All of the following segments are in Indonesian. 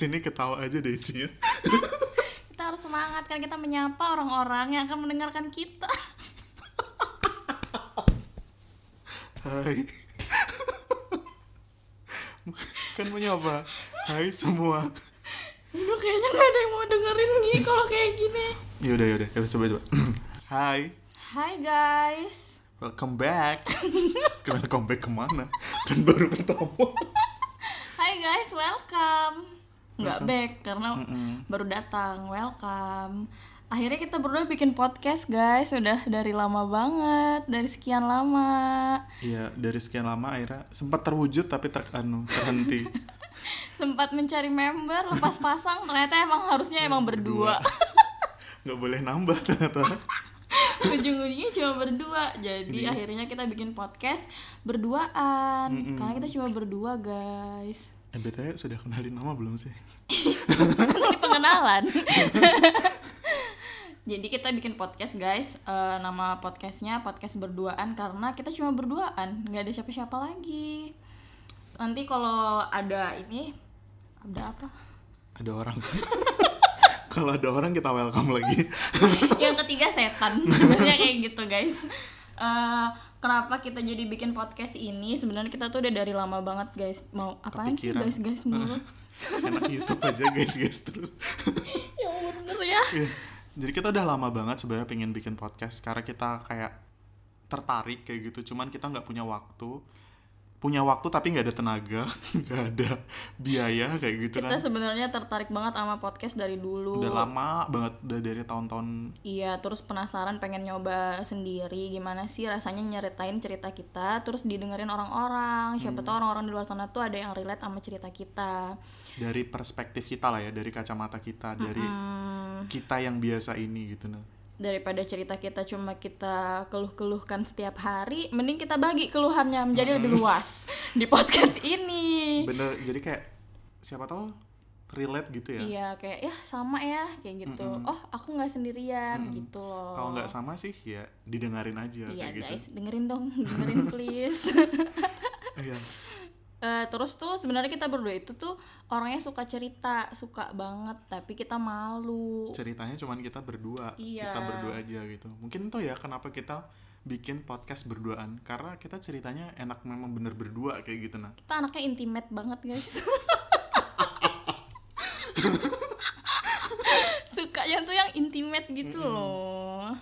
90% podcast ini ketawa aja deh isinya. kita harus semangat kan kita menyapa orang-orang yang akan mendengarkan kita Hai. kan menyapa. Hai semua. Aduh kayaknya gak ada yang mau dengerin Gi kalau kayak gini Yaudah yaudah kita coba coba. Hai. Hai guys Welcome back. Welcome back ke mana? Kan baru ketemu. Hai guys welcome Nggak Welcome. back karena Mm-mm. baru datang welcome Akhirnya kita berdua bikin podcast guys Udah dari lama banget Dari sekian lama Iya, dari sekian lama akhirnya sempat terwujud tapi ter anu, terhenti. Sempat mencari member Lepas pasang ternyata emang harusnya emang berdua Nggak boleh nambah ternyata. ujung-ujungnya cuma berdua jadi Iya. akhirnya kita bikin podcast berduaan Mm-mm. karena kita cuma berdua guys BTW sudah kenalin nama belum sih? ini pengenalan jadi kita bikin podcast guys Eh, nama podcastnya podcast berduaan karena kita cuma berduaan nggak ada siapa-siapa lagi nanti kalau ada ini ada apa Ada orang. Kalau ada orang kita welcome lagi. yang ketiga setan sebenarnya kayak gitu guys Eh, kenapa kita jadi bikin podcast ini sebenarnya kita tuh udah dari lama banget guys mau apaan sih guys guys mulu Enak YouTube aja guys guys terus. yang bener ya Iya. Jadi kita udah lama banget sebenarnya pengen bikin podcast karena kita kayak tertarik kayak gitu. Cuman kita nggak punya waktu. Punya waktu tapi nggak ada tenaga, nggak ada biaya kayak gitu kita kan. sebenarnya tertarik banget sama podcast dari dulu Udah lama banget udah dari tahun-tahun iya terus penasaran pengen nyoba sendiri gimana sih rasanya nyeritain cerita kita terus didengerin orang-orang siapa Hmm. tahu orang-orang di luar sana tuh ada yang relate sama cerita kita dari perspektif kita lah ya, dari kacamata kita, dari Hmm, kita yang biasa ini gitu nah. Daripada cerita kita cuma kita keluh-keluhkan setiap hari mending kita bagi keluhannya menjadi lebih luas di podcast ini Bener, jadi kayak siapa tahu relate gitu ya. iya kayak ya sama ya kayak gitu Mm-mm. oh aku nggak sendirian Mm-mm. gitu loh Kalau nggak sama sih ya didengarin aja iya kayak gitu. guys dengerin dong dengerin please Iya. Eh, terus tuh sebenarnya kita berdua itu tuh orangnya suka cerita suka banget tapi kita malu Ceritanya cuman kita berdua, Iya. kita berdua aja gitu. Mungkin tuh ya kenapa kita bikin podcast berduaan karena kita ceritanya enak memang bener berdua kayak gitu nah. kita anaknya intimate banget guys sukanya tuh yang intimate gitu Mm-mm. loh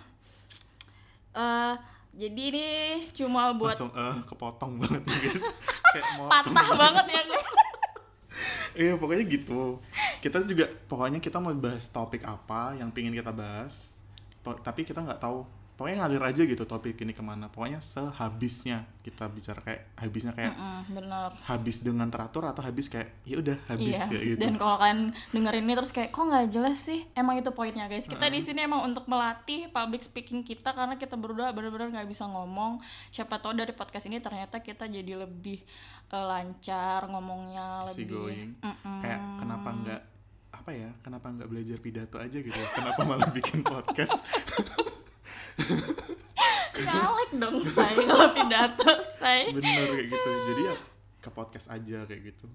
eh jadi ini cuma buat Langsung eh kepotong banget ya guys. kayak patah banget ya guys Iya pokoknya gitu. Kita juga pokoknya kita mau bahas topik apa yang pingin kita bahas. Tapi kita nggak tahu. Pokoknya ngalir aja gitu topik ini ke mana. Pokoknya sehabisnya kita bicara kayak habisnya kayak Mm-mm, bener habis dengan teratur atau habis kayak ya udah habis iya ya gitu. dan kalau kalian dengerin ini terus kayak kok nggak jelas sih emang itu poinnya guys kita di Heeh. sini emang untuk melatih public speaking kita karena kita berdua benar-benar nggak bisa ngomong siapa tahu dari podcast ini ternyata kita jadi lebih eh, lancar ngomongnya Easy lebih going. Mm-mm. Kayak kenapa nggak apa ya? Kenapa nggak belajar pidato aja gitu? Kenapa malah bikin podcast? Caleg dong saya kalau pidato saya Bener kayak gitu. Jadi ya ke podcast aja kayak gitu.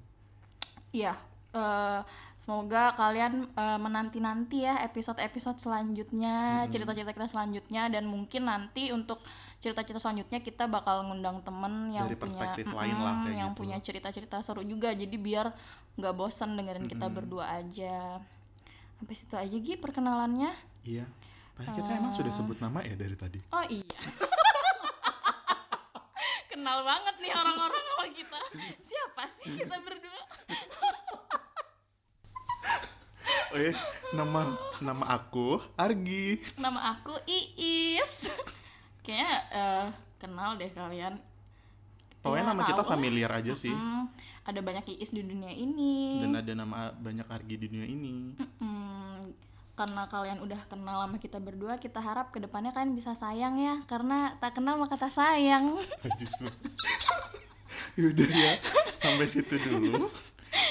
Iya, eh, semoga kalian eh, menanti-nanti ya episode-episode selanjutnya, Mm-mm. cerita-cerita kita selanjutnya dan mungkin nanti untuk cerita-cerita selanjutnya kita bakal ngundang temen yang Dari punya perspektif lain Mm-mm, lah, kayak yang gitu. punya cerita-cerita seru juga. Jadi biar nggak bosan dengerin kita Mm-mm. berdua aja. Sampai situ aja Gi perkenalannya. Iya. Padahal kita emang sudah Eh. sebut nama ya dari tadi. Oh iya. Kenal banget nih orang-orang sama kita. Siapa sih kita berdua? Oh iya, nama nama aku Argi. Nama aku Iis. Kayaknya eh, kenal deh kalian. Pokoknya Ya, nama kita tahu lah. familiar aja sih. Mm, ada banyak Iis di dunia ini. Dan ada nama banyak Argi di dunia ini. Mm, karena kalian udah kenal sama kita berdua, kita harap ke depannya kalian bisa sayang ya. Karena tak kenal maka tak sayang. Yaudah ya, sampai situ dulu.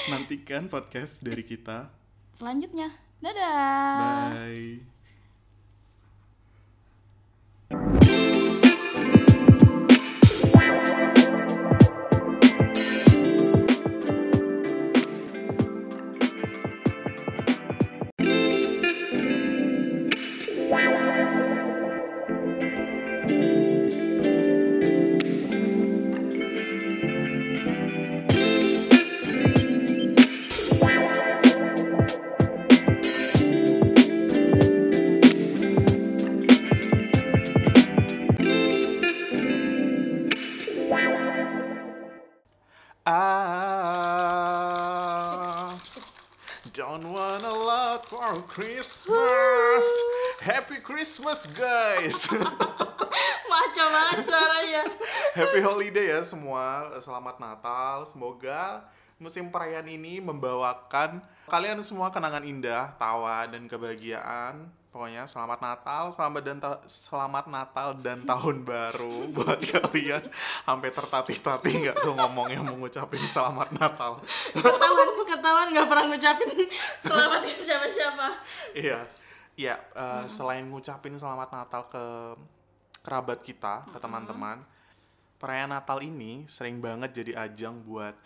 Nantikan podcast dari kita. Selanjutnya, Dadah. Bye. Selamat Natal. Semoga musim perayaan ini membawakan kalian semua kenangan indah, tawa dan kebahagiaan. Pokoknya selamat Natal, selamat dan ta- selamat Natal dan tahun baru buat kalian. Sampai tertatih-tatih nggak tuh ngomongnya mau ngucapin selamat Natal. Ketahuan, ketahuan nggak pernah ngucapin selamat ke siapa-siapa. Iya, iya. eh, Selain ngucapin selamat Natal ke kerabat kita, ke teman-teman, perayaan Natal ini sering banget jadi ajang buat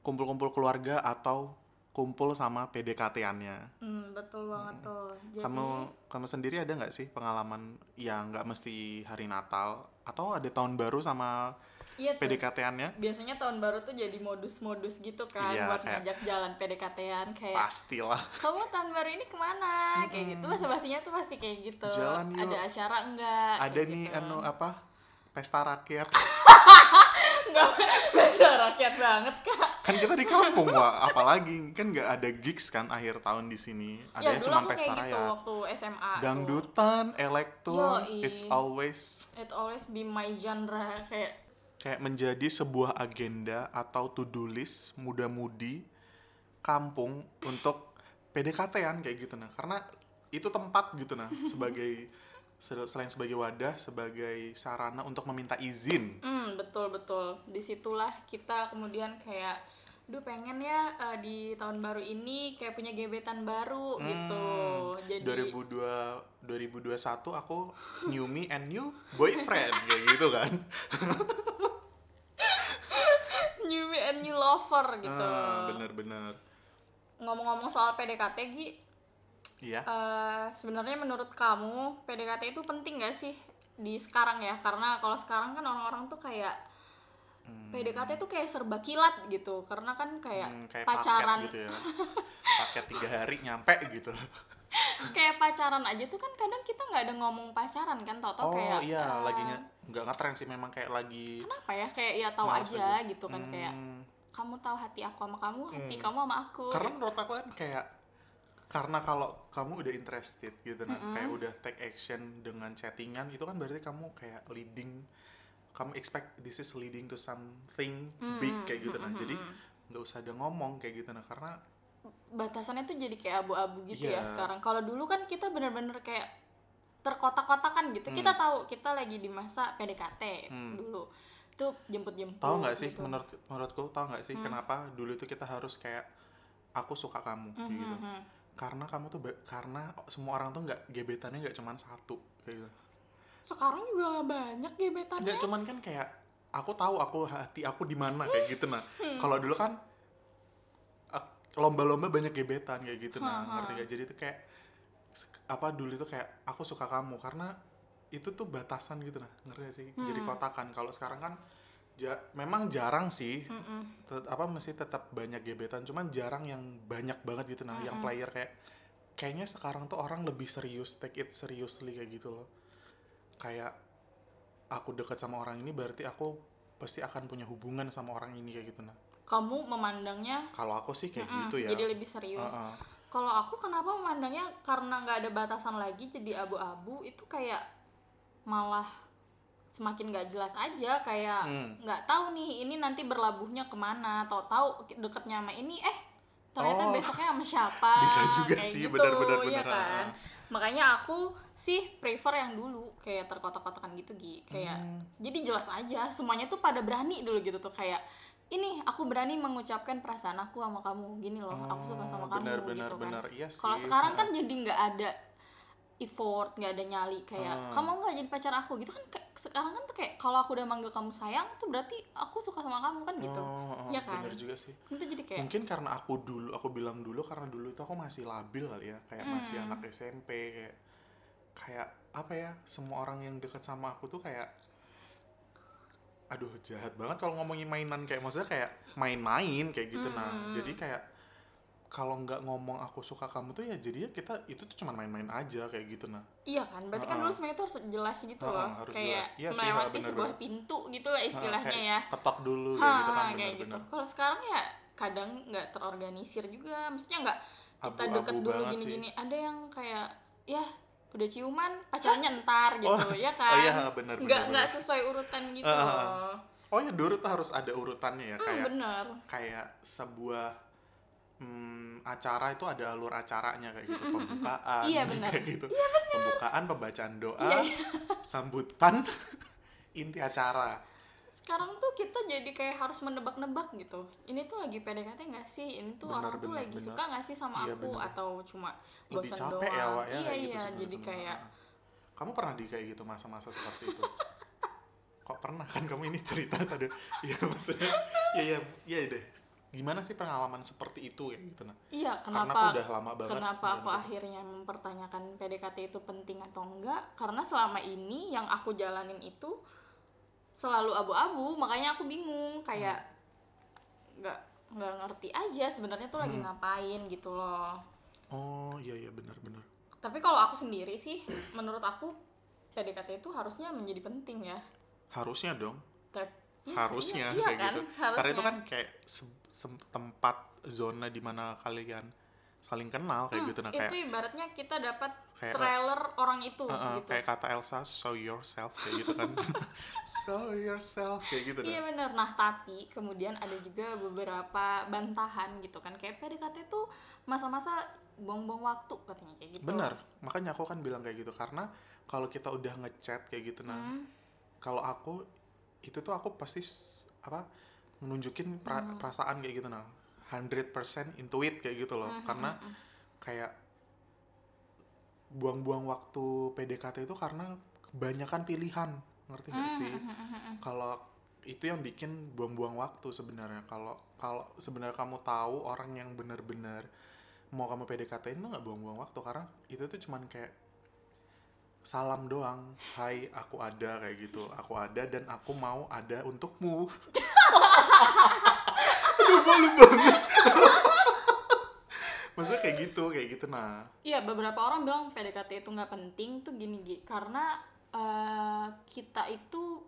kumpul-kumpul keluarga atau kumpul sama PDKT-annya. Hmm, betul banget tuh. Jadi, Kamu kamu sendiri ada nggak sih pengalaman yang nggak mesti hari Natal atau ada tahun baru sama iya. PDKT-annya? Biasanya tahun baru tuh jadi modus-modus gitu kan Iya, buat kayak- ngajak jalan PDKT-an kayak Pastilah. kamu tahun baru ini ke mana kayak gitu bahasa basinya tuh pasti kayak gitu Jalan yuk. ada acara enggak Ada nih gitu. anu apa? Pesta rakyat. enggak bahasa rakyat banget kak kan kita di kampung wah apalagi kan nggak ada gigs kan akhir tahun di sini ya adanya dulu cuma pesta kayak gitu raya waktu SMA tuh. dangdutan elektro Yoi. it's always it always be my genre kayak kayak menjadi sebuah agenda atau to-do list muda-mudi kampung untuk PDKT-an kayak gitu nah karena itu tempat gitu nah sebagai selain sebagai wadah sebagai sarana untuk meminta izin hmm betul betul di situlah kita kemudian kayak Duh pengen ya eh, di tahun baru ini kayak punya gebetan baru gitu. Hmm, Jadi 2002 2021 aku new me and new boyfriend kayak gitu kan new me and new lover gitu. Ah, bener-bener Ngomong-ngomong soal PDKT Gi, iya. Eh, sebenarnya menurut kamu PDKT itu penting gak sih di sekarang ya? Karena kalau sekarang kan orang-orang tuh kayak Hmm, PDKT tuh kayak serba kilat gitu. Karena kan kayak hmm, kayak pacaran. paket gitu ya. Paket tiga hari nyampe gitu. Kayak pacaran aja tuh kan kadang kita nggak ada ngomong pacaran kan tau-tau oh kayak iya eh, lagi nggak ngetren sih memang kayak lagi kenapa ya? Kayak ya tahu aja aja. gitu kan kayak Hmm, kamu tahu hati aku sama kamu hati Hmm. kamu sama aku. Karena menurut aku kan kayak karena kalau kamu udah interested gitu nah Mm-mm. kayak udah take action dengan chattingan itu kan berarti kamu kayak leading kamu expect this is leading to something Mm, big mm, kayak gitu mm, nah mm, jadi mm. nggak usah ada ngomong kayak gitu nah karena batasannya tuh jadi kayak abu-abu gitu ya Iya. sekarang kalau dulu kan kita bener-bener kayak terkotak-kotakan gitu Hmm. kita tahu kita lagi di masa PDKT Hmm. dulu tuh jemput-jemput tahu nggak sih gitu. menurut menurutku tahu nggak sih Hmm. kenapa dulu itu kita harus kayak aku suka kamu kayak Mhm, gitu mhm. Karena kamu tuh karena semua orang tuh nggak gebetannya nggak cuman satu kayak gitu sekarang juga banyak gebetannya nggak cuman kan kayak aku tahu aku hati aku di mana kayak gitu nah Hmm. kalau dulu kan lomba-lomba banyak gebetan kayak gitu nah ha. ngerti gak jadi itu kayak apa dulu itu kayak aku suka kamu karena itu tuh batasan gitu nah ngerti gak sih jadi Hmm. kotakan kalau sekarang kan ja- memang jarang sih Mm-mm. tet- apa mesti tetap banyak gebetan cuman jarang yang banyak banget gitu nah yang Mm-mm. player kayak kayaknya sekarang tuh orang lebih serius take it seriously kayak gitu loh kayak aku dekat sama orang ini berarti aku pasti akan punya hubungan sama orang ini kayak gitu nah kamu memandangnya kalau aku sih kayak mm-mm, gitu ya jadi lebih serius Heeh. Kalau aku kenapa memandangnya karena nggak ada batasan lagi jadi abu-abu itu kayak malah semakin nggak jelas aja kayak Hmm. nggak tahu nih ini nanti berlabuhnya ke mana tahu deketnya sama ini eh ternyata Oh. besoknya sama siapa bisa juga kayak sih gitu, benar-benar ya benar kan makanya aku sih prefer yang dulu kayak terkotak-kotakan gitu Gi kayak Hmm. jadi jelas aja semuanya tuh pada berani dulu gitu tuh kayak ini aku berani mengucapkan perasaan aku sama kamu gini loh aku suka sama Oh, kamu benar benar gitu kan benar iya sih kalau sekarang kan jadi nggak ada effort nggak ada nyali kayak Ah. kamu nggak jadi pacar aku gitu kan sekarang kan tuh kayak kalau aku udah manggil kamu sayang tuh berarti aku suka sama kamu kan gitu Oh, oh, Iya kan? benar juga sih itu jadi kayak mungkin karena aku dulu aku bilang dulu karena dulu itu aku masih labil kali ya kayak masih Hmm. anak SMP kayak kayak apa ya semua orang yang deket sama aku tuh kayak aduh jahat banget kalau ngomongin mainan kayak maksudnya kayak main-main kayak gitu nah Hmm. jadi kayak kalau nggak ngomong aku suka kamu tuh ya jadinya kita itu tuh cuma main-main aja kayak gitu nah iya kan berarti kan Ah, dulu ah. semuanya tuh harus jelas gitu Ah, loh harus kayak jelas. Iya sih, melewati ah, bener, sebuah bener. pintu gitu lah istilahnya ya ketok dulu kayak gitu kan kayak gitu. bener-bener Kalau sekarang ya kadang nggak terorganisir juga. Maksudnya nggak kita Abu-abu deket dulu sih. gini-gini. Ada yang kayak ya udah ciuman pacarnya ntar gitu ya kan. oh iya benar nggak benar nggak sesuai urutan gitu Ah, ah, loh. oh ya dulu tuh harus ada urutannya ya Hmm, kayak bener. kayak sebuah hmm, acara itu ada alur acaranya kayak gitu pembukaan Iya, benar. kayak gitu pembukaan pembacaan doa Iya, iya. sambutan inti acara Sekarang tuh kita jadi kayak harus menebak-nebak gitu. Ini tuh lagi PDKT nggak sih? Ini tuh Bener, orang tuh bener, lagi bener. suka nggak sih sama Iya, aku bener. atau cuma lebih bosan capek doang? ya Wak ya iya kayak gitu iya, sebenarnya jadi kayak kamu pernah di kayak gitu masa-masa seperti itu kok pernah kan kamu ini cerita tadi iya maksudnya iya iya iya deh gimana sih pengalaman seperti itu kayak gitu nah iya karena kenapa aku udah lama banget Kenapa aku gitu. akhirnya mempertanyakan PDKT itu penting atau enggak? Karena selama ini yang aku jalanin itu selalu abu-abu, makanya aku bingung kayak nggak nggak ngerti aja sebenarnya tuh lagi Hmm. ngapain gitu loh. oh iya iya benar-benar Tapi kalau aku sendiri sih, menurut aku PDKT itu harusnya menjadi penting ya. harusnya dong sih, Harusnya, iya, iya kayak kan? gitu. Harusnya. karena itu kan kayak se- se- tempat zona di mana kalian saling kenal kayak Hmm, gitu. Nah itu kayak ibaratnya kita dapat kayak trailer orang itu uh, uh, gitu. kayak kata Elsa show yourself kayak gitu kan. Show yourself kayak gitu Iya bener, nah tapi kemudian ada juga beberapa bantahan gitu kan. Kayak PDKT tuh masa-masa buang-buang waktu katanya kayak gitu. Benar. Makanya aku kan bilang kayak gitu. Karena kalau kita udah ngechat kayak gitu nah Hmm, kalau aku itu tuh aku pasti apa menunjukin pra- Hmm. perasaan kayak gitu nah 100% into it kayak gitu loh hmm, karena hmm, hmm. kayak buang-buang waktu PDKT itu karena kebanyakan pilihan ngerti Hmm, sih hmm, hmm, hmm, hmm. kalau itu yang bikin buang-buang waktu sebenarnya kalau kalau sebenarnya kamu tahu orang yang benar-benar mau kamu PDKT itu nggak buang-buang waktu karena itu tuh cuman kayak salam doang. Hai aku ada kayak gitu. Aku ada dan aku mau ada untukmu. Aduh malu banget. Maksudnya kayak gitu kayak gitu nah. Iya beberapa orang bilang PDKT itu nggak penting tuh gini Gi. Karena eh, kita itu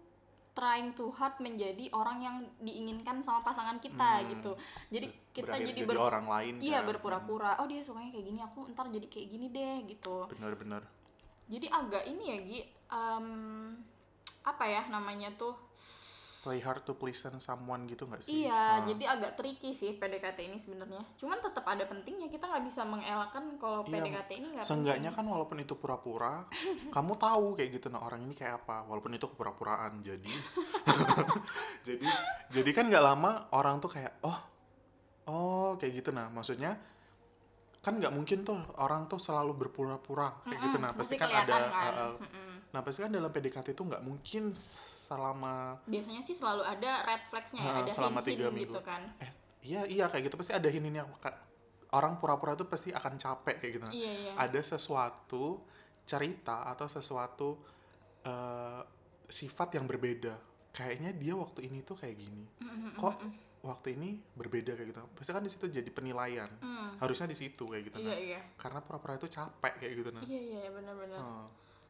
trying to hard menjadi orang yang diinginkan sama pasangan kita Hmm, gitu. Jadi kita berakhir jadi, jadi ber- orang lain Iya kan. berpura-pura Oh dia sukanya kayak gini aku ntar jadi kayak gini deh gitu. Benar-benar jadi agak ini ya Gi em, apa ya namanya tuh play hard to please someone gitu nggak sih iya Ah. jadi agak tricky sih PDKT ini sebenarnya cuman tetap ada pentingnya kita nggak bisa mengelakkan kalau Iya, PDKT ini nggak Seenggaknya penting. kan walaupun itu pura-pura, kamu tahu kayak gitu nah orang ini kayak apa, walaupun itu kepura-puraan. Jadi jadi jadi kan nggak lama orang tuh kayak oh oh kayak gitu nah maksudnya kan nggak mungkin tuh orang tuh selalu berpura-pura kayak gitu nah pasti kan ada kan. uh, uh, nah pasti kan dalam PDKT itu nggak mungkin selama biasanya sih selalu ada red flagsnya ya Ah, ada selama tiga minggu. gitu kan iya iya kayak gitu pasti ada ini orang pura-pura itu pasti akan capek kayak gitu iya iya ada sesuatu cerita atau sesuatu eh, sifat yang berbeda. Kayaknya dia waktu ini tuh kayak gini. Mm-mm, kok mm-mm. Waktu ini berbeda kayak gitu. Pasti kan di situ jadi penilaian. Mm. Harusnya di situ kayak gitu. iya Nah. iya Karena pura-pura itu capek kayak gitu nah. iya iya benar-benar Hmm.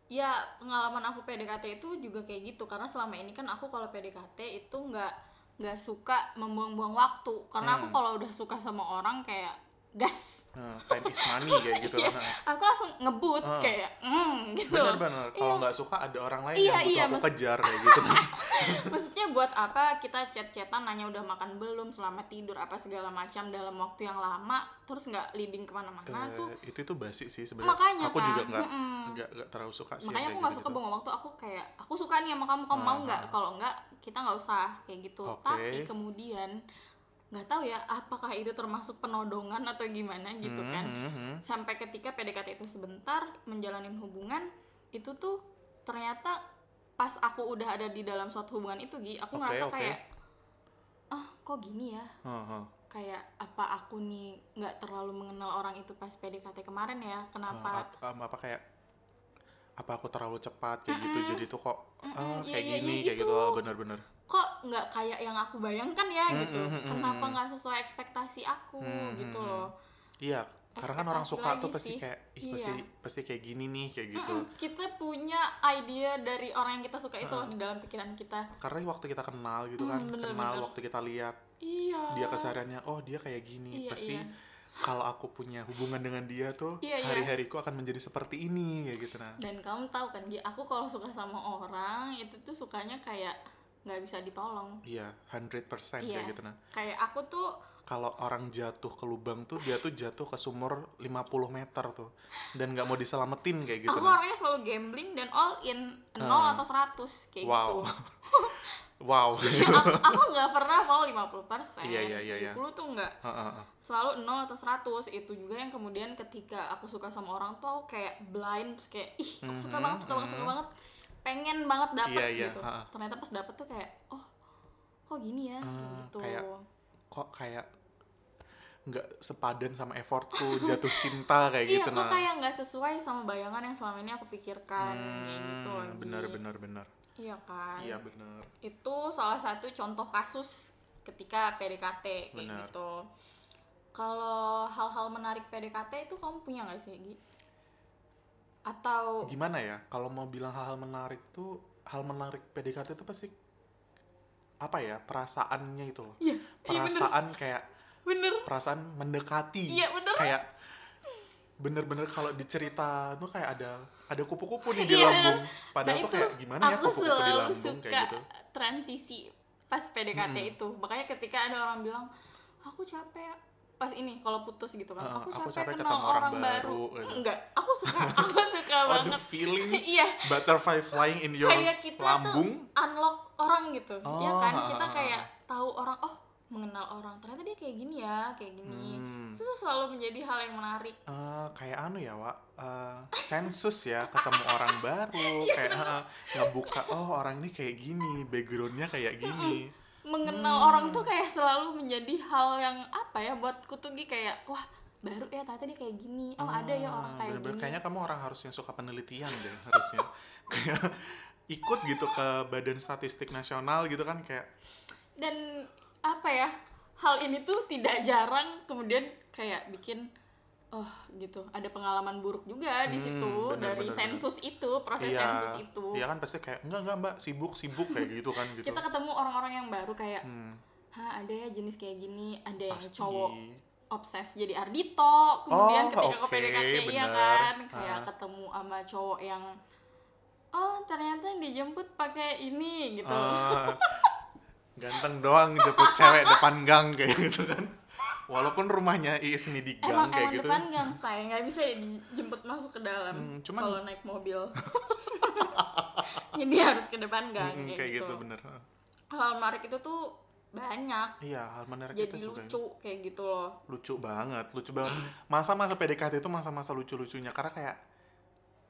ya pengalaman aku PDKT itu juga kayak gitu karena selama ini kan aku kalau PDKT itu nggak nggak suka membuang-buang waktu karena aku Hmm. kalau udah suka sama orang kayak gas. Nah, time is money kayak gitu. Iya. kan Nah, aku langsung ngebut Ah. kayak mm, gitu. Bener-bener kalau nggak suka ada orang lain Iya, yang butuh iya, aku kejar kayak gitu. Maksudnya buat apa kita chat-chatan nanya udah makan belum selamat tidur apa segala macam dalam waktu yang lama terus nggak leading ke mana-mana Eh, tuh itu itu basi sih sebenarnya. Makanya aku kan juga nggak nggak nggak terlalu suka sih makanya aku nggak suka gitu-gitu. buang waktu aku kayak aku suka nih sama kamu kamu mau Ah, nggak kalau nggak kita nggak usah kayak gitu. Oke. tapi kemudian nggak tahu ya apakah itu termasuk penodongan atau gimana gitu Hmm, kan hmm, hmm. sampai ketika PDKT itu sebentar menjalanin hubungan itu tuh ternyata pas aku udah ada di dalam suatu hubungan itu Gi aku Oke, ngerasa oke. kayak ah kok gini ya Heeh, heeh. kayak apa aku nih nggak terlalu mengenal orang itu pas PDKT kemarin ya kenapa ap- em, apa kayak apa aku terlalu cepat kayak gitu Mm-mm. jadi tuh kok ah, iya, kayak iya, gini iya kayak gitu gitu. ah, bener-bener kok nggak kayak yang aku bayangkan ya Mm, gitu mm, mm, kenapa mm. nggak sesuai ekspektasi aku Hmm, gitu hmm, loh iya karena kan orang suka tuh pasti sih. kayak ih Iya. pasti pasti kayak gini nih kayak gitu Mm-mm, kita punya idea dari orang yang kita suka itu loh Ah. di dalam pikiran kita karena waktu kita kenal gitu Hmm, kan bener, kenal bener. waktu kita lihat iya dia kesehariannya oh dia kayak gini iya, pasti iya. kalau aku punya hubungan dengan dia tuh Iya, iya. hari-hariku akan menjadi seperti ini kayak gitu nah dan kamu tahu kan aku kalau suka sama orang itu tuh sukanya kayak nggak bisa ditolong iya 100% Iya. kayak gitu nah kayak aku tuh kalau orang jatuh ke lubang tuh dia tuh jatuh ke sumur 50 meter tuh dan nggak mau diselamatin kayak gitu aku nah orangnya selalu gambling dan all in nol Ah. atau 100 kayak Wow. gitu wow Ya, aku, nggak pernah mau 50% Iya, iya, iya, iya. 70 tuh nggak Heeh, heeh. selalu 0 atau 100 itu juga yang kemudian ketika aku suka sama orang tuh kayak blind kayak ih aku suka Mhm, banget suka banget suka mhm. banget pengen banget dapet Iya, iya, gitu. ha-ha. ternyata pas dapet tuh kayak oh kok gini ya? Ah, gitu. kayak kok kayak nggak sepadan sama effortku jatuh cinta kayak iya gitu kok nah. kayak nggak sesuai sama bayangan yang selama ini aku pikirkan kayak gitu Hmm, lagi. benar benar benar. Iya kan? Iya benar. Itu salah satu contoh kasus ketika PDKT kayak Benar. gitu. Kalau hal-hal menarik PDKT itu kamu punya nggak sih Gi? Atau gimana ya kalau mau bilang hal-hal menarik tuh hal menarik PDKT itu pasti apa ya perasaannya itu loh. Iya iya bener. perasaan kayak bener. perasaan mendekati. Iya bener. Kayak bener-bener kalau dicerita tuh kayak ada ada kupu-kupu nih di Iya, lambung. padahal Nah, tuh kayak gimana ya aku kupu-kupu di lambung suka kayak gitu? transisi pas PDKT Mm-mm. itu. Makanya ketika ada orang bilang aku capek. Pas ini kalau putus gitu kan Heeh, aku aku capek, capek kenal ketemu orang orang, baru, baru, gitu. enggak aku suka aku suka oh the banget feeling iya butterfly flying in your kayak kita tuh lambung unlock orang gitu ya Oh, kan ha, kita ha, ha. kayak tahu orang oh mengenal orang ternyata dia kayak gini ya kayak gini Hmm. itu tuh selalu menjadi hal yang menarik Eh, kayak anu ya, Wak. Eh, sensus ya, ketemu orang baru, Iya, kayak eh, ngebuka, oh orang ini kayak gini, backgroundnya kayak gini. mengenal Hmm. orang tuh kayak selalu menjadi hal yang apa ya buatku tuh Gi, kayak wah baru ya ternyata dia kayak gini oh ada ya orang kayak bener-bener. gini Kayaknya kamu orang harus yang suka penelitian deh, harusnya. kayak ikut gitu ke Badan Statistik Nasional gitu kan, kayak dan apa ya hal ini tuh tidak jarang kemudian kayak bikin oh gitu ada pengalaman buruk juga di Hmm, situ bener, dari bener, sensus itu proses Iya, sensus itu Iya kan pasti kayak enggak enggak Mbak, sibuk-sibuk kayak gitu kan gitu. kita ketemu orang-orang yang baru kayak Hmm, ha ada ya jenis kayak gini ada yang pasti. cowok obses jadi Ardito kemudian Oh, ketika ke oke, PDKT iya kan? Kayak Ah. ketemu sama cowok yang oh ternyata dijemput pakai ini gitu. Ah, ganteng doang jemput cewek depan gang kayak gitu kan. Walaupun rumahnya Iis nih di gang emang kayak emang gitu. depan gang saya nggak bisa ya dijemput masuk ke dalam Hmm, cuman kalau naik mobil. Jadi harus ke depan gang Mm, kayak, kayak gitu, gitu. bener. Hal menarik itu tuh banyak. Iya hal menarik jadi itu juga lucu kayak gitu loh. Lucu banget lucu banget. Masa-masa PDKT itu masa-masa lucu-lucunya karena kayak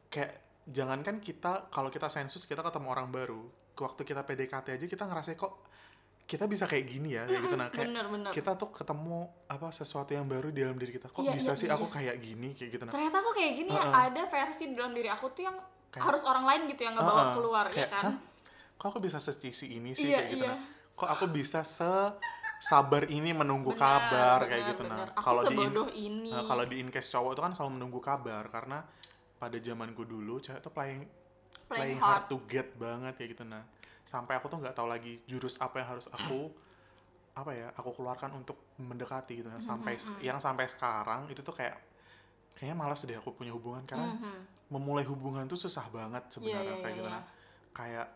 kayak jangankan kita kalau kita sensus kita ketemu orang baru. Waktu kita PDKT aja kita ngerasa kok kita bisa kayak gini ya kayak gitu. Nah kayak bener-bener kita tuh ketemu apa sesuatu yang baru di dalam diri kita. Kok Iya, bisa iya, sih iya. aku kayak gini kayak gitu. Nah ternyata aku kayak gini ya Heeh. ada versi di dalam diri aku tuh yang Kayak- harus orang lain gitu yang ngebawa Heeh, keluar ya kayak, kan? "Hah? kok aku bisa secisi ini sih? Iya kayak gitu. Iya. nah kok aku bisa se sabar ini menunggu Bener, kabar kayak bener, gitu nah bener. aku kalau di in- ini nah, kalau di incase cowok itu kan selalu menunggu kabar karena pada zamanku dulu cewek tuh playing playing playing hard hard to get banget kayak gitu nah sampai aku tuh nggak tahu lagi jurus apa yang harus aku apa ya aku keluarkan untuk mendekati gitu Mhm, sampai mhm. yang sampai sekarang itu tuh kayak kayaknya malas deh aku punya hubungan karena Mhm. memulai hubungan tuh susah banget Iya, sebenarnya iya, kayak iya, gitu iya. nah kayak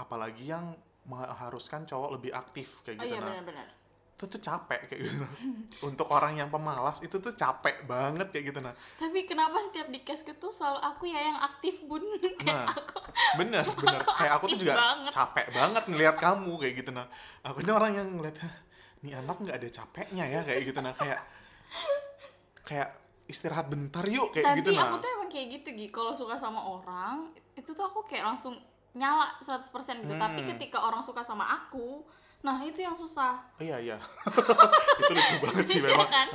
apalagi yang mengharuskan cowok lebih aktif kayak Oh gitu iya nah benar-benar. itu tuh capek kayak gitu nah. untuk orang yang pemalas itu tuh capek banget kayak gitu nah Tapi kenapa setiap di case tuh selalu aku ya yang aktif bun? Nah, Kayak aku bener bener kayak aku tuh juga banget. capek banget ngelihat kamu kayak gitu nah aku ini orang yang ngeliat nih anak nggak ada capeknya ya kayak gitu nah kayak kayak istirahat bentar yuk kayak Tapi gitu aku nah tuh emang kayak gitu Gi. Kalau suka sama orang, itu tuh aku kayak langsung nyala 100% gitu. Tapi Hmm. ketika orang suka sama aku, nah itu yang susah. Oh, iya iya itu lucu banget sih Iya memang kan?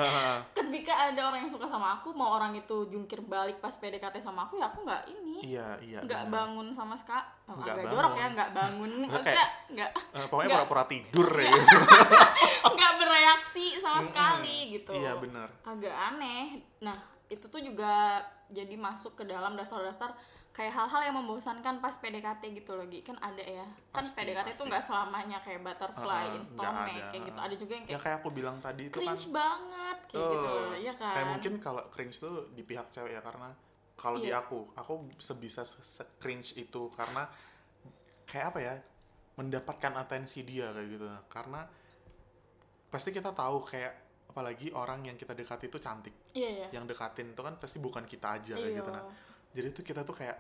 Ketika ada orang yang suka sama aku, mau orang itu jungkir balik pas PDKT sama aku, ya aku nggak ini. iya iya nggak bener. bangun sama sekali. Oh, Nggak agak bangun. jorok ya, nggak bangun. Maksudnya nggak Eh, pokoknya pura-pura tidur ya Nggak. gitu. nggak bereaksi sama sekali gitu. iya bener agak aneh. Nah, itu tuh juga jadi masuk ke dalam daftar-daftar kayak hal-hal yang membosankan pas PDKT gitu loh, Gi. Kan ada ya. Kan Pasti, PDKT pasti. tuh nggak selamanya kayak butterfly, Heeh, installment kayak gitu. Ada juga yang ya kayak kayak aku bilang tadi itu kan cringe banget kayak gitu Tuh. loh, iya kan? kayak mungkin kalau cringe tuh di pihak cewek ya karena kalau di Iya. aku aku sebisa se cringe itu karena kayak apa ya mendapatkan atensi dia kayak gitu karena pasti kita tahu kayak apalagi orang yang kita dekati itu cantik Iya, iya. yang dekatin itu kan pasti bukan kita aja kayak Iya. gitu nah jadi tuh kita tuh kayak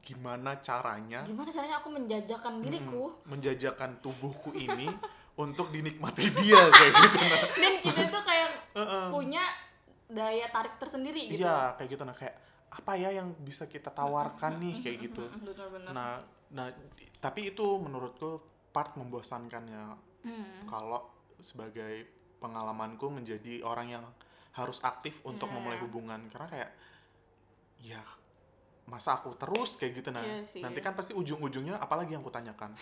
gimana caranya Gimana caranya aku menjajakan mm, diriku menjajakan tubuhku ini untuk dinikmati dia kayak gitu nah dan kita tuh kayak punya daya tarik tersendiri gitu. Iya, kayak gitu nah kayak apa ya yang bisa kita tawarkan nih kayak gitu. Benar-benar. Nah, nah tapi itu menurutku part membosankannya Hmm. kalau sebagai pengalamanku menjadi orang yang harus aktif untuk Iya, memulai hubungan karena kayak ya masa aku terus kayak gitu nah Iya sih. nanti kan pasti ujung-ujungnya apalagi yang kutanyakan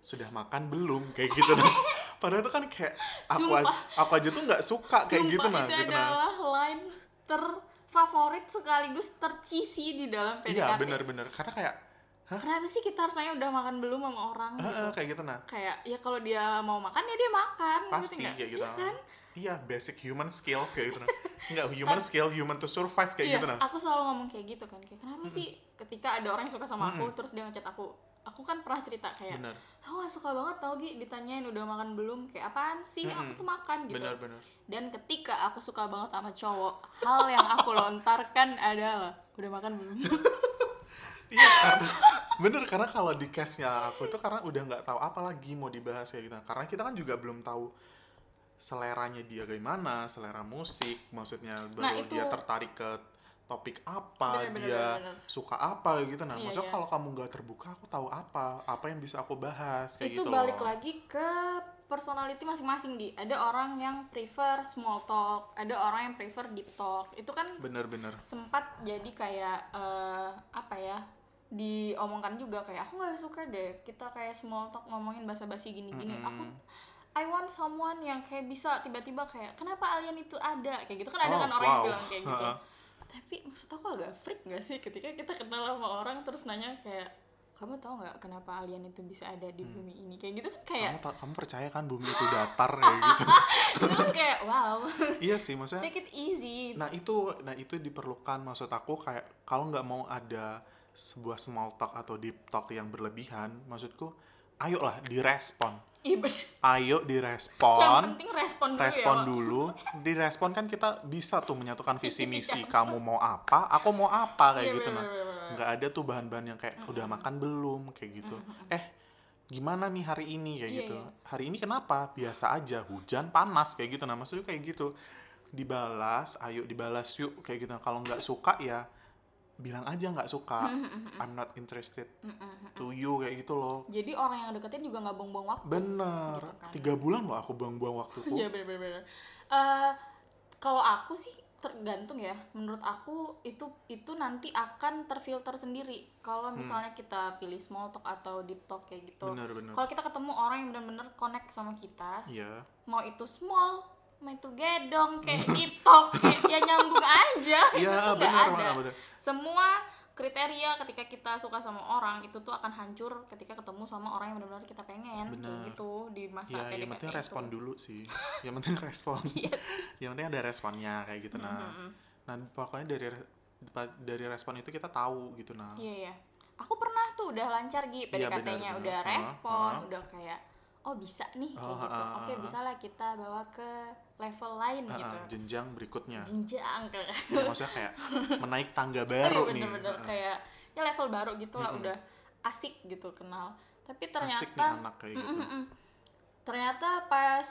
sudah makan belum kayak gitu nah padahal itu kan kayak aku Sumpah. aja, aku aja tuh nggak suka kayak gitu Sumpah, nah itu gitu nah adalah line terfavorit sekaligus tercheesy di dalam PDKT. iya benar-benar karena kayak Kenapa sih kita harus nanya udah makan belum sama orang "Heeh," gitu? kayak gitu nah Kayak ya kalau dia mau makan ya dia makan. ngerti pasti nggak? kayak gitu Iya kan? iya basic human skills kayak gitu nah nggak human skill human to survive kayak Iya, gitu nah aku selalu ngomong kayak gitu kan. Kayak kenapa Mm-mm. sih ketika ada orang yang suka sama aku Mm-mm. terus dia ngechat aku, aku kan pernah cerita kayak benar aku gak suka banget tau Gi ditanyain udah makan belum kayak apaan sih aku Mm-mm. tuh makan gitu benar benar dan ketika aku suka banget sama cowok hal yang aku lontarkan adalah udah makan belum iya karena bener karena kalau di case nya aku itu karena udah nggak tahu apa lagi mau dibahas kayak gitu karena kita kan juga belum tahu seleranya dia gimana selera musik maksudnya Nah, baru itu. dia tertarik ke topik apa bener bener dia bener, bener. suka apa kayak gitu nah Iya, maksudnya iya. kalau kamu nggak terbuka aku tahu apa apa yang bisa aku bahas kayak itu gitu balik loh lagi ke personality masing-masing di ada orang yang prefer small talk ada orang yang prefer deep talk itu kan bener-bener sempat jadi kayak eh, apa ya diomongkan juga kayak aku nggak suka deh kita kayak small talk ngomongin basa-basi gini-gini. Mm-mm. aku I want someone yang kayak bisa tiba-tiba kayak kenapa alien itu ada kayak gitu. Kan ada Oh, kan orang yang wow. bilang kayak gitu. Tapi maksud aku agak freak gak sih ketika kita kenal sama orang terus nanya kayak kamu tahu nggak kenapa alien itu bisa ada di Hmm. bumi ini? Kayak gitu kan kayak kamu ta- kamu percaya kan bumi itu datar kayak gitu? Itu kan kayak wow. Iya sih maksudnya take it easy. Nah itu, nah itu diperlukan maksud aku kayak kalau nggak mau ada sebuah small talk atau deep talk yang berlebihan, maksudku, ayolah direspon, Iya ayo yang direspon, penting respon dulu respon ya dulu, direspon kan kita bisa tuh menyatukan visi misi, Iya. kamu mau apa, aku mau apa kayak Iya, gitu. Bener, nah, bener, bener. nggak ada tuh bahan-bahan yang kayak udah makan belum? kayak gitu, eh gimana nih hari ini? kayak Iya, gitu, iya. hari ini kenapa, biasa aja, hujan panas. kayak gitu, nah maksudnya kayak gitu, dibalas, ayo dibalas yuk. kayak gitu. Kalau nggak suka ya bilang aja nggak suka. Mm-mm. I'm not interested to you kayak gitu loh. Jadi orang yang deketin juga nggak buang-buang waktu. Bener. Gitu kan. Tiga bulan loh aku buang-buang waktuku. Iya bener-bener. Eh, kalau aku sih tergantung ya. Menurut aku itu itu nanti akan terfilter sendiri. Kalau Hmm. misalnya kita pilih small talk atau deep talk kayak gitu. Kalau kita ketemu orang yang bener-bener connect sama kita, Iya. mau itu small, mau itu gedong, kayak deep talk, kayak ya nyambung aja. Iya itu tuh nggak ada. bener. Semua kriteria ketika kita suka sama orang itu tuh akan hancur ketika ketemu sama orang yang benar-benar kita pengen Bener. gitu di masa ya yang penting itu. respon dulu sih yang penting respon Iya. yang penting ada responnya kayak gitu nah Mm-mm. nah pokoknya dari dari respon itu kita tahu gitu nah Iya iya. Aku pernah tuh udah lancar Gi Iya, PDKT-nya udah respon, Ha, ha. udah kayak oh bisa nih kayak Oh, gitu. Oke, ha. bisa lah kita bawa ke level lain Ah, gitu. jenjang berikutnya Jenjang kayak ya, maksudnya kayak menaik tangga Oh, baru iya, nih bener-bener Ah, ah. kayak ya level baru gitu lah Mm-mm. udah asik gitu kenal. Tapi asik nih ternyata anak kayak Mm, gitu mm, mm, mm. ternyata pas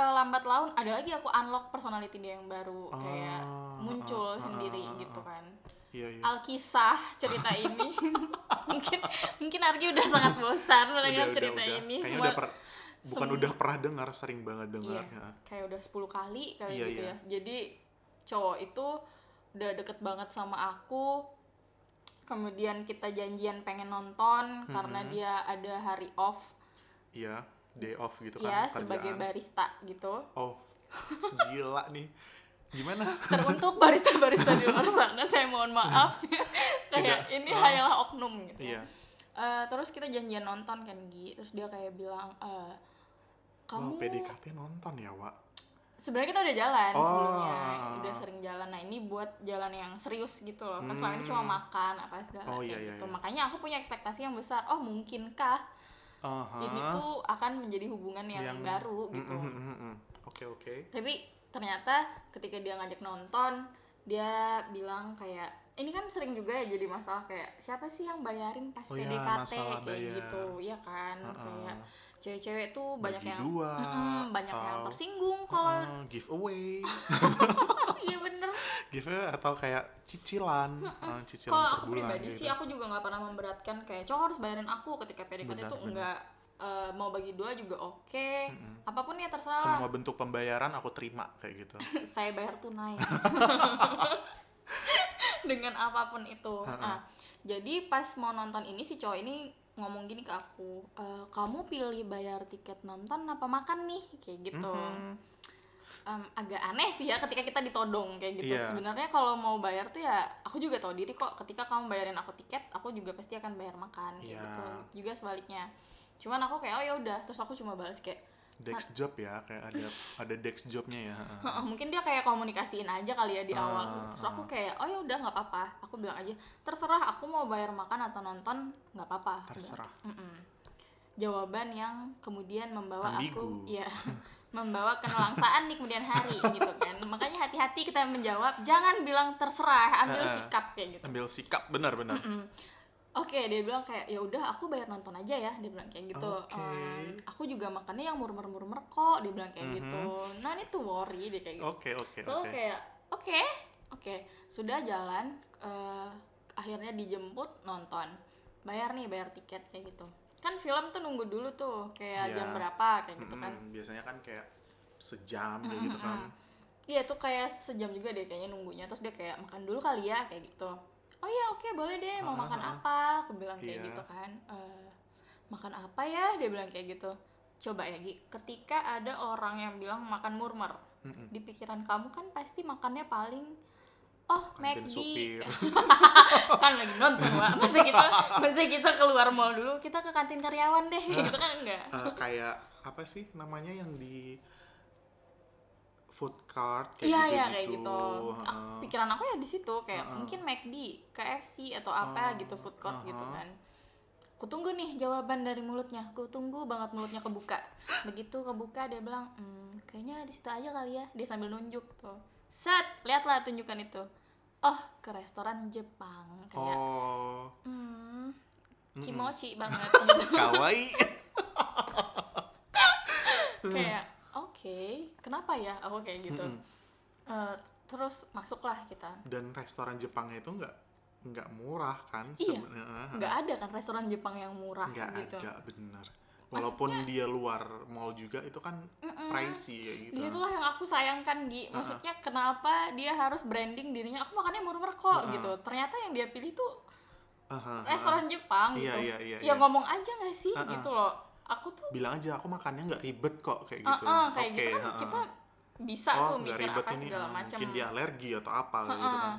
eh, lambat laun ada lagi aku unlock personality dia yang baru kayak Ah, muncul ah, ah, sendiri ah, ah, gitu kan. iya iya Alkisah cerita ini mungkin mungkin Argi udah sangat bosan mendengar udah, cerita udah. ini kayaknya semua udah per- bukan sem- udah pernah dengar sering banget dengar Iya. ya. kayak udah 10 kali kali Iya, gitu iya. ya jadi cowok itu udah deket banget sama aku kemudian kita janjian pengen nonton karena Mhm. dia ada hari off iya day off gitu kan sebagai kerjaan barista gitu oh gila nih gimana teruntuk barista-barista di luar sana saya mohon maaf kayak Tidak. ini Oh. hanyalah oknum gitu iya Eh, terus kita janjian nonton kan Gi terus dia kayak bilang eh, kamu Wah, PDKT nonton ya Wak sebenarnya kita udah jalan Oh. sebelumnya udah sering jalan nah ini buat jalan yang serius gitu loh kan selama ini cuma Hmm. makan apa segala Oh, iya, iya, gitu iya. makanya aku punya ekspektasi yang besar oh mungkinkah Aha. ini tuh akan menjadi hubungan yang, Yang- baru gitu mm, mm, mm, mm. oke oke tapi ternyata ketika dia ngajak nonton dia bilang kayak ini kan sering juga ya jadi masalah kayak siapa sih yang bayarin pas Oh PDKT masalah kayak bayar. gitu ya kan Heeh. kayak cewek-cewek tuh banyak Bagi yang dua banyak yang atau- tersinggung kalau Heeh, giveaway iya bener giveaway atau kayak cicilan eh, cicilan kalau aku bulan pribadi gitu. sih aku juga nggak pernah memberatkan kayak cowok harus bayarin aku ketika PDKT tuh benar. enggak eh, mau bagi dua juga oke Mm-mm. apa pun ya terserah semua bentuk pembayaran aku terima kayak gitu saya bayar tunai dengan apa pun itu. Nah jadi pas mau nonton ini si cowok ini ngomong gini ke aku "E, kamu pilih bayar tiket nonton apa makan nih? Kayak gitu. Mhm. Em, agak aneh sih ya ketika kita ditodong kayak gitu. Iya. sebenarnya kalau mau bayar tuh ya aku juga tahu diri kok. Ketika kamu bayarin aku tiket aku juga pasti akan bayar makan kayak Iya. gitu. Juga sebaliknya. Cuman aku kayak oh ya udah. Terus aku cuma balas kayak dex job ya kayak ada ada dex jobnya ya mungkin dia kayak komunikasiin aja kali ya di Ah, awal. Terus aku kayak oh ya udah nggak apa-apa. Aku bilang aja terserah aku mau bayar makan atau nonton nggak apa-apa. Aku terserah. Jawaban yang kemudian membawa aku Ambigu. ya membawa kenelangsaan di kemudian hari gitu kan. Makanya hati-hati kita menjawab jangan bilang terserah ambil Heeh. sikap kayak gitu. Ambil sikap benar benar. Mm-mm. Oke, dia bilang kayak ya udah aku bayar nonton aja ya, dia bilang kayak gitu. Oke. Em, aku juga makannya yang murmer-murmer kok, dia bilang kayak Mhm. gitu. Nah, ini tuh worry dia kayak gitu. oke oke So oke kayak oke, oke, sudah jalan eh, akhirnya dijemput nonton. Bayar nih, bayar tiket kayak gitu. Kan film tuh nunggu dulu tuh, kayak Iya. jam berapa kayak gitu kan. Mm-mm, biasanya kan kayak sejam kayak Mm-mm, gitu kan Iya tuh kayak sejam juga deh kayaknya nunggunya terus dia kayak makan dulu kali ya kayak gitu. Oh iya oke boleh deh mau Ah, makan ah, apa? Aku bilang kayak Iya. gitu kan. "Eh, makan apa ya? Dia bilang kayak gitu. Coba ya Gi, ketika ada orang yang bilang makan murmer, Mm-mm. di pikiran kamu kan pasti makannya paling oh McD kan lagi nonton Wak. masa kita masa kita keluar mall dulu kita ke kantin karyawan deh gitu kan enggak Eh, kayak apa sih namanya yang di food cart kayak Iya gitu iya kayak gitu. Ah, pikiran aku ya di situ kayak Heeh. mungkin McD, KFC atau apa Oh, gitu food court gitu aha. kan. Kutunggu nih jawaban dari mulutnya. Kutunggu banget mulutnya kebuka. Begitu kebuka dia bilang, hmm, kayaknya di situ aja kali ya. Dia sambil nunjuk tuh. Set, lihatlah tunjukan itu. Oh, ke restoran Jepang kayak, oh hmm, kimochi banget gitu. kawaii kayak, oke, kenapa ya? Aku kayak gitu. Mm-mm. Eh, terus masuklah kita. dan restoran Jepangnya itu nggak nggak murah kan Iya. sebenarnya nggak ada kan restoran Jepang yang murah nggak gitu. ada bener walaupun dia luar mall juga itu kan Mm-mm. pricey ya gitu Di situlah yang aku sayangkan Gi. Maksudnya kenapa dia harus branding dirinya? Aku makannya murmer kok Uh-uh. gitu. Ternyata yang dia pilih tuh Aha, aha. restoran Jepang iya gitu. iya iya, ya iya. ngomong aja nggak sih Uh-uh. gitu loh. Aku tuh bilang aja aku makannya nggak ribet kok kayak gitu uh-uh, kayak Oke, gitu kan ha-ha. kita bisa oh tuh mikir ribet apa ini segala ah, macam. mungkin dia alergi atau apa kayak gitu kan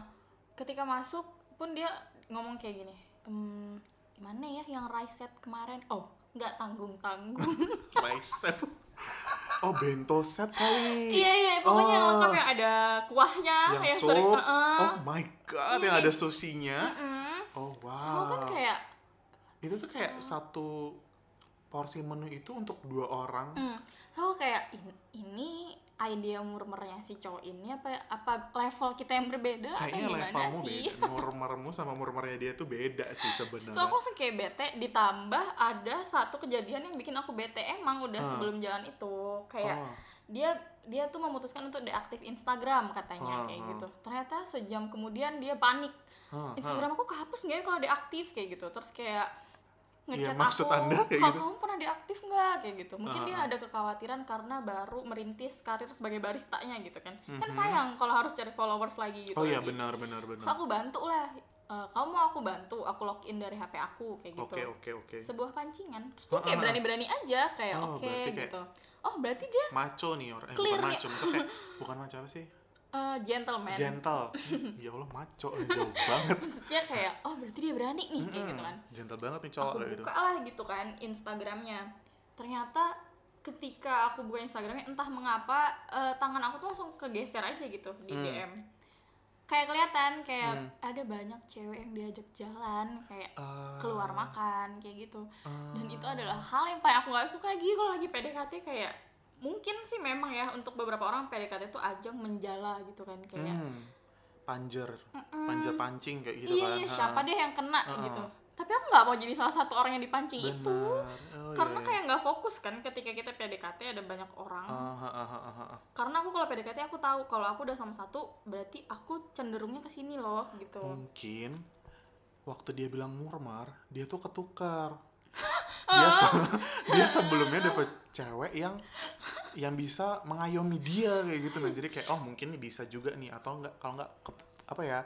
Ketika masuk pun dia ngomong kayak gini "Em, gimana ya yang rice set kemarin oh nggak tanggung tanggung rice set oh bento set kali iya iya pokoknya yang Oh. lengkap yang ada kuahnya Yang sering sup. Heeh. oh my god yang Iya. ada susinya Mm-mm. oh wow kan kayak itu tuh kayak Oh. satu porsi menu itu untuk dua orang Hmm, so kayak in- ini idea murmernya si cowok ini apa apa level kita yang berbeda atau kayaknya gimana levelmu sih? beda murmermu sama murmernya dia tuh beda sih So aku sebenarnya langsung kayak bete ditambah ada satu kejadian yang bikin aku bete emang udah Ah. sebelum jalan itu kayak oh, dia dia tuh memutuskan untuk deaktif Instagram katanya Ah, kayak gitu. Ternyata sejam kemudian dia panik. huh. Instagram aku kehapus nggak ya kalau deaktif kayak gitu. Terus kayak ngechat Iya, maksud aku, Anda kayak "Kak, gitu?" kamu pernah deaktif nggak kayak gitu. Mungkin Ah, dia ah. ada kekhawatiran karena baru merintis karir sebagai baristanya gitu kan. Kan Mhm. sayang kalau harus cari followers lagi gitu. oh iya lagi. benar benar benar aku bantu lah. "Eh, kamu mau aku bantu, aku login dari HP aku kayak gitu oke oke oke sebuah pancingan terus Ah, kayak berani-berani aja kayak Oh, oke kayak- gitu oh berarti dia maco nih orang eh, Clear bukan nih. maco kayak bukan maco apa sih eh, gentleman. Gentle. Ya Allah maco jauh banget. Maksudnya kayak oh berarti dia berani nih kayak gitu kan. Gentle banget nih cowok aku kayak gitu. buka lah gitu kan Instagramnya. Ternyata ketika aku buka Instagramnya entah mengapa eh, tangan aku tuh langsung kegeser aja gitu di Hmm. DM kayak kelihatan kayak Hmm. ada banyak cewek yang diajak jalan kayak Ah, keluar makan kayak gitu. Dan itu ah. adalah hal yang paling aku nggak suka lagi kalau lagi PDKT kayak mungkin sih memang ya untuk beberapa orang PDKT itu ajang menjala gitu kan kayak Hmm, panjer. "Mm-mm, panjer pancing kayak gitu iya kan. iya siapa deh yang kena Ha-ha. gitu. Tapi aku nggak mau jadi salah satu orang yang dipancing Bener. itu Oh, karena iya, iya. kayak nggak fokus kan ketika kita PDKT ada banyak orang. Ha, ha, ha. karena aku kalau PDKT aku tahu kalau aku udah sama satu berarti aku cenderungnya ke sini loh gitu. Mungkin waktu dia bilang murmar dia tuh ketukar. Dia se- dia sebelumnya dapet cewek yang yang bisa mengayomi dia kayak gitu nah jadi kayak oh mungkin nih bisa juga nih atau enggak kalau enggak ke- apa ya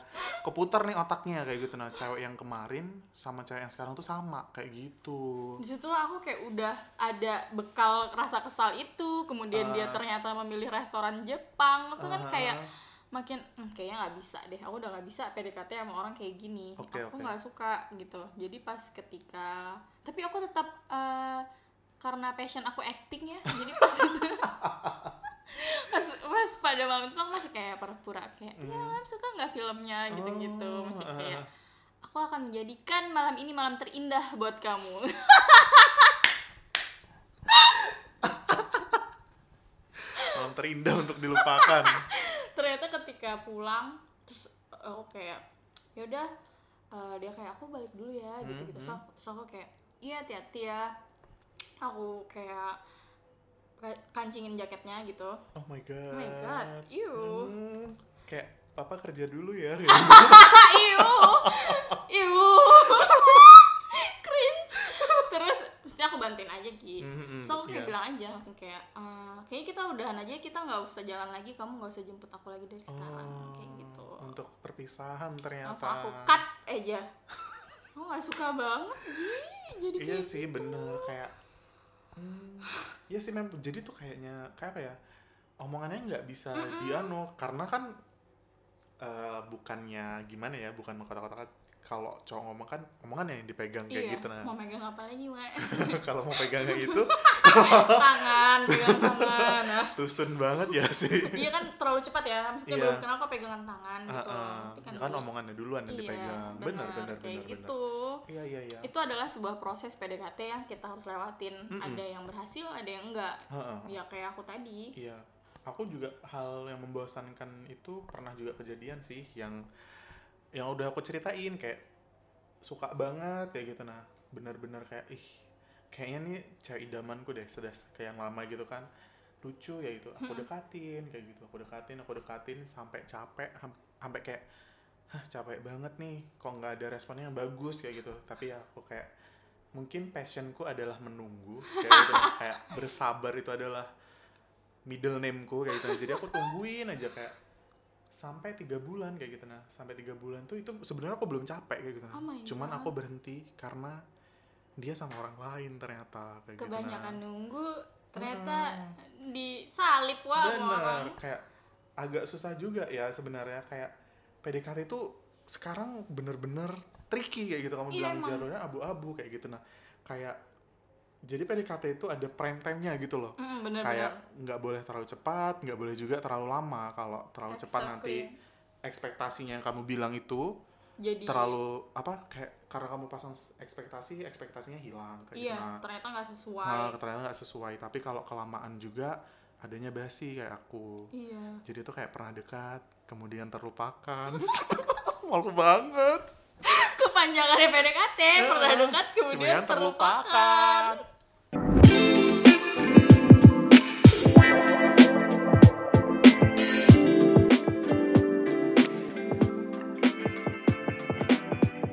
keputar nih otaknya kayak gitu. Nah cewek yang kemarin sama cewek yang sekarang tuh sama kayak gitu. Di situlah aku kayak udah ada bekal rasa kesal itu. Kemudian dia Ah. ternyata memilih restoran Jepang. Itu kan Ah, kayak ah, makin "Hmm, kayaknya nggak bisa deh. Aku udah nggak bisa PDKT sama orang kayak gini. Oke, aku nggak suka gitu. Jadi pas ketika tapi aku tetap eh, karena passion aku acting ya jadi pas pas, pas pada malam itu aku masih kayak pura-pura kayak ya Hmm. Lam, suka nggak filmnya? gitu-gitu Oh, masih kayak aku akan menjadikan malam ini malam terindah buat kamu. Malam terindah untuk dilupakan. Ternyata ketika pulang terus eh, aku kayak yaudah eh, dia kayak aku balik dulu ya gitu gitu Hmm, terus, aku, terus aku kayak iya hati-hati ya aku kayak kancingin jaketnya gitu. Oh my god. Oh my god iu Hmm, kayak papa kerja dulu ya. Iu iu cringe. Terus mesti aku bantuin aja gitu Mhm, so aku kayak iya. bilang aja langsung kayak "Eh, kayaknya kita udahan aja kita nggak usah jalan lagi kamu nggak usah jemput aku lagi dari sekarang kayak gitu. Oh, untuk perpisahan ternyata. Langsung aku cut aja. Aku nggak suka banget Ih, jadi iya kayak sih gitu. bener. Kayak hmm, iya sih memang jadi tuh kayaknya kayak apa ya omongannya nggak bisa Mm-mm. diano karena kan eh, bukannya gimana ya bukan mengkotak-kotakan kalau cowok ngomong kan omongan yang dipegang kayak iya gitu nah. mau megang apa lagi mak kalau mau pegangnya itu tangan pegangan tangan nah. Tusun banget ya sih. Dia kan terlalu cepat ya maksudnya Iya. belum kenal kok pegangan tangan Ah, gitu ah. Nanti Ya kan omongannya duluan yang iya, dipegang. benar benar kayak benar benar. Gitu iya iya iya. Itu adalah sebuah proses PDKT yang kita harus lewatin. Mm-mm. ada yang berhasil ada yang enggak. Heeh. ya kayak aku tadi. Iya, aku juga hal yang membosankan itu pernah juga kejadian sih yang yang udah aku ceritain kayak suka banget kayak gitu. Nah bener-bener kayak ih kayaknya nih cewek idamanku deh sudah kayak yang lama gitu kan. Lucu ya itu aku Mm-mm. dekatin kayak gitu. Aku dekatin aku dekatin sampai capek sampai kayak hah capek banget nih kok nggak ada responnya yang bagus kayak gitu. Tapi ya aku kayak mungkin passionku adalah menunggu kayak gitu. Kayak bersabar itu adalah middle nameku kayak gitu. Jadi aku tungguin aja kayak sampai tiga bulan kayak gitu nah sampai tiga bulan tuh itu sebenarnya aku belum capek kayak gitu nah. Oh cuman God. aku berhenti karena dia sama orang lain ternyata kayak kebanyakan gitu nunggu ternyata disalip nah. wah sama orang kayak agak susah juga ya sebenarnya kayak PDKT itu sekarang bener-bener tricky kayak gitu kamu Iya, bilang jalurnya abu-abu kayak gitu nah kayak jadi PDKT itu ada prime time-nya gitu loh. Mm, bener kayak nggak boleh terlalu cepat nggak boleh juga terlalu lama. Kalau terlalu cepat nanti ekspektasinya yang kamu bilang itu jadi terlalu apa kayak karena kamu pasang ekspektasi ekspektasinya hilang kayak iya gitu. Nah, ternyata nggak sesuai. nah, ternyata nggak sesuai. Tapi kalau kelamaan juga adanya basi kayak aku. Iya. Jadi itu kayak pernah dekat kemudian terlupakan. Malu banget. Kepanjangannya PDKT pernah dekat kemudian, kemudian terlupakan. terlupakan